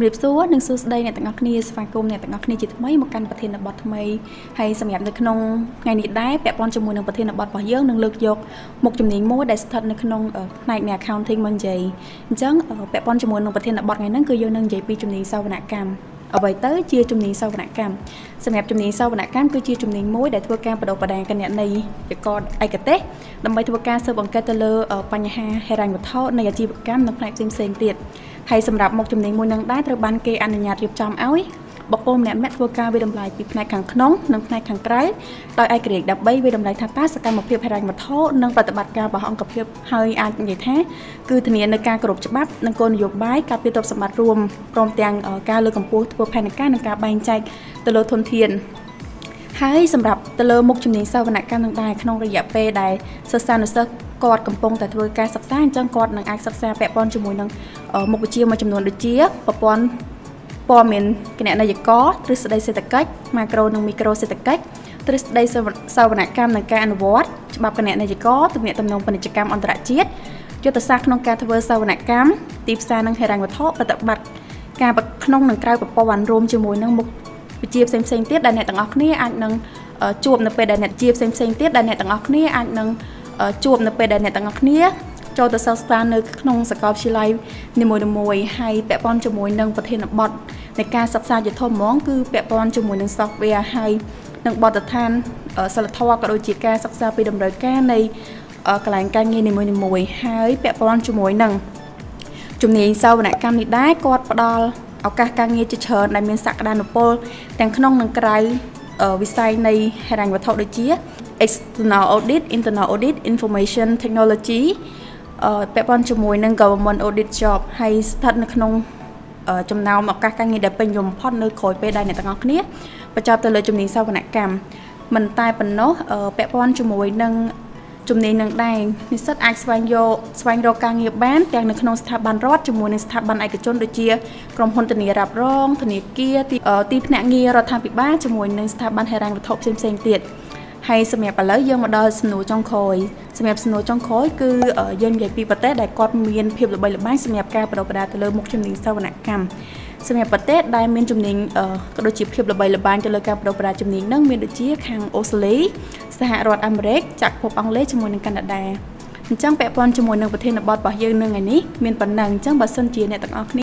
រាបសួរនិងសួស្តីអ្នកទាំងអស់គ្នាស្វាគមន៍អ្នកទាំងអស់គ្នាជាថ្មីមកកាន់ប្រធានបទថ្មីហើយសម្រាប់នៅក្នុងថ្ងៃនេះដែរពាក់ព័ន្ធជាមួយនឹងប្រធានបទរបស់យើងនឹងលើកយកមុខជំនាញមួយដែលស្ថិតនៅក្នុងផ្នែកនៃ accounting មកនិយាយអញ្ចឹងពាក់ព័ន្ធជាមួយនឹងប្រធានបទថ្ងៃហ្នឹងគឺយើងនឹងនិយាយពីជំនាញសវនកម្មអ្វីទៅជាជំនាញសវនកម្មសម្រាប់ជំនាញសវនកម្មគឺជាជំនាញមួយដែលធ្វើការបដិបដាគណនេយ្យយកឯកទេសដើម្បីធ្វើការស៊ើបអង្កេតទៅលើបញ្ហាហិរញ្ញវត្ថុនៃអាជីវកម្មនៅផ្នែកផ្សេងៗទៀត ហើយសម្រាប់មុខជំនាញមួយនឹងដែរត្រូវបានគេអនុញ្ញាតរៀបចំឲ្យបុគ្គលម្នាក់ម្នាក់ធ្វើការវិតម្លៃពីផ្នែកខាងក្នុងនិងផ្នែកខាងក្រៅដោយឯករាជ្យដើម្បីវិតម្លៃថាតើសកម្មភាពហិរញ្ញវត្ថុនិងប្រតិបត្តិការរបស់អង្គភាពហើយអាចនិយាយថាគឺធានានៅការគោរពច្បាប់និងគោលនយោបាយការពារទ្រព្យសម្បត្តិរួមព្រមទាំងការលើកកម្ពស់ធ្វើផែនការនិងការបែងចែកទៅលើធនធានហើយសម្រាប់ទៅលើមុខជំនាញសវនកម្មនឹងដែរក្នុងរយៈពេលដែលសិស្សានុសិស្ស គាត់កំពុងតែធ្វើការសិក្សាអញ្ចឹងគាត់នឹងអាចសិក្សាពាក់ព័ន្ធជាមួយនឹងមុខវិជ្ជាមួយចំនួនដូចជាប្រព័ន្ធព័ត៌មានគណនេយ្យករទ្រឹស្ដីសេដ្ឋកិច្ចម៉ាក្រូនិងមីក្រូសេដ្ឋកិច្ចទ្រឹស្ដីសវនកម្មនិងការអនុវត្តច្បាប់គណនេយ្យករទំនាក់ទំនងពាណិជ្ជកម្មអន្តរជាតិយុទ្ធសាស្ត្រក្នុងការធ្វើសវនកម្មទីផ្សារនិងហិរញ្ញវត្ថុប្រតិបត្តិការក្នុងនិងក្រៅប្រព័ន្ធរួមជាមួយនឹងមុខវិជ្ជាផ្សេងៗទៀតដែលអ្នកទាំងអស់គ្នាអាចនឹងជួបនៅពេលដែលអ្នកជាផ្សេងៗទៀតដែលអ្នកទាំងអស់គ្នាអាចនឹង ជួបនៅពេលដែលអ្នកទាំងអស់គ្នាចូលទៅសិក្សានៅក្នុងសាកលវិទ្យាល័យនីមួយៗហើយពាក់ព័ន្ធជាមួយនឹងប្រធានបទនៃការសិក្សាជាធំហ្មងគឺពាក់ព័ន្ធជាមួយនឹង software ហើយនឹងបទដ្ឋានសិលធម៌ក៏ដូចជាការសិក្សាពីតម្រូវការនៃកន្លែងការងារនីមួយៗហើយពាក់ព័ន្ធជាមួយនឹងជំនាញសវនកម្មនេះដែរគាត់ផ្ដល់ឱកាសការងារជាច្រើនដែលមានសក្តានុពលទាំងក្នុងនិងក្រៅ វិស័យនៃហិរញ្ញវត្ថុដូចជា external audit internal audit information technology ពាក់ព័ន្ធជាមួយនឹង government audit job ហើយស្ថិតនៅក្នុងចំណោមឱកាសការងារដែលពេញនិយមបំផុតនៅក្រោយពេលដែលអ្នកទាំងអស់គ្នាបញ្ចប់ទៅលើជំនាញសវនកម្មមិនតែប៉ុណ្ណោះពាក់ព័ន្ធជាមួយនឹង ជំនាញនឹងដែរនិស្សិតអាចស្វែងយកស្វែងរកការងារបានទាំងនៅក្នុងស្ថាប័នរដ្ឋជាមួយនឹងស្ថាប័នឯកជនដូចជាក្រុមហ៊ុនធានារ៉ាប់រងធនាគារទីភ្នាក់ងាររដ្ឋាភិបាលជាមួយនឹងស្ថាប័នហិរញ្ញវត្ថុផ្សេងៗទៀតហើយសម្រាប់ឥឡូវយើងមកដល់សំណួរចុងក្រោយសម្រាប់សំណួរចុងក្រោយគឺយើងនិយាយពីប្រទេសដែលគាត់មានភាពល្បីល្បាញសម្រាប់ការបដិបដាទៅលើមុខជំនាញសវនកម្ម សម្រាប់ប្រទេសដែលមានជំនាញក៏ដូចជាភាពល្បីល្បាញទៅលើការបដិបដាជំនាញនឹងមានដូចជាខាងអូស្ត្រាលីសហរដ្ឋអាមេរិកចក្រភពអង់គ្លេសជាមួយនឹងកាណាដាអញ្ចឹងពាក់ព័ន្ធជាមួយនឹងប្រធានបទរបស់យើងនឹងថ្ងៃនេះមានប៉ុណ្ណឹងអញ្ចឹងបើសិនជាអ្នកទាំងអស់គ្នា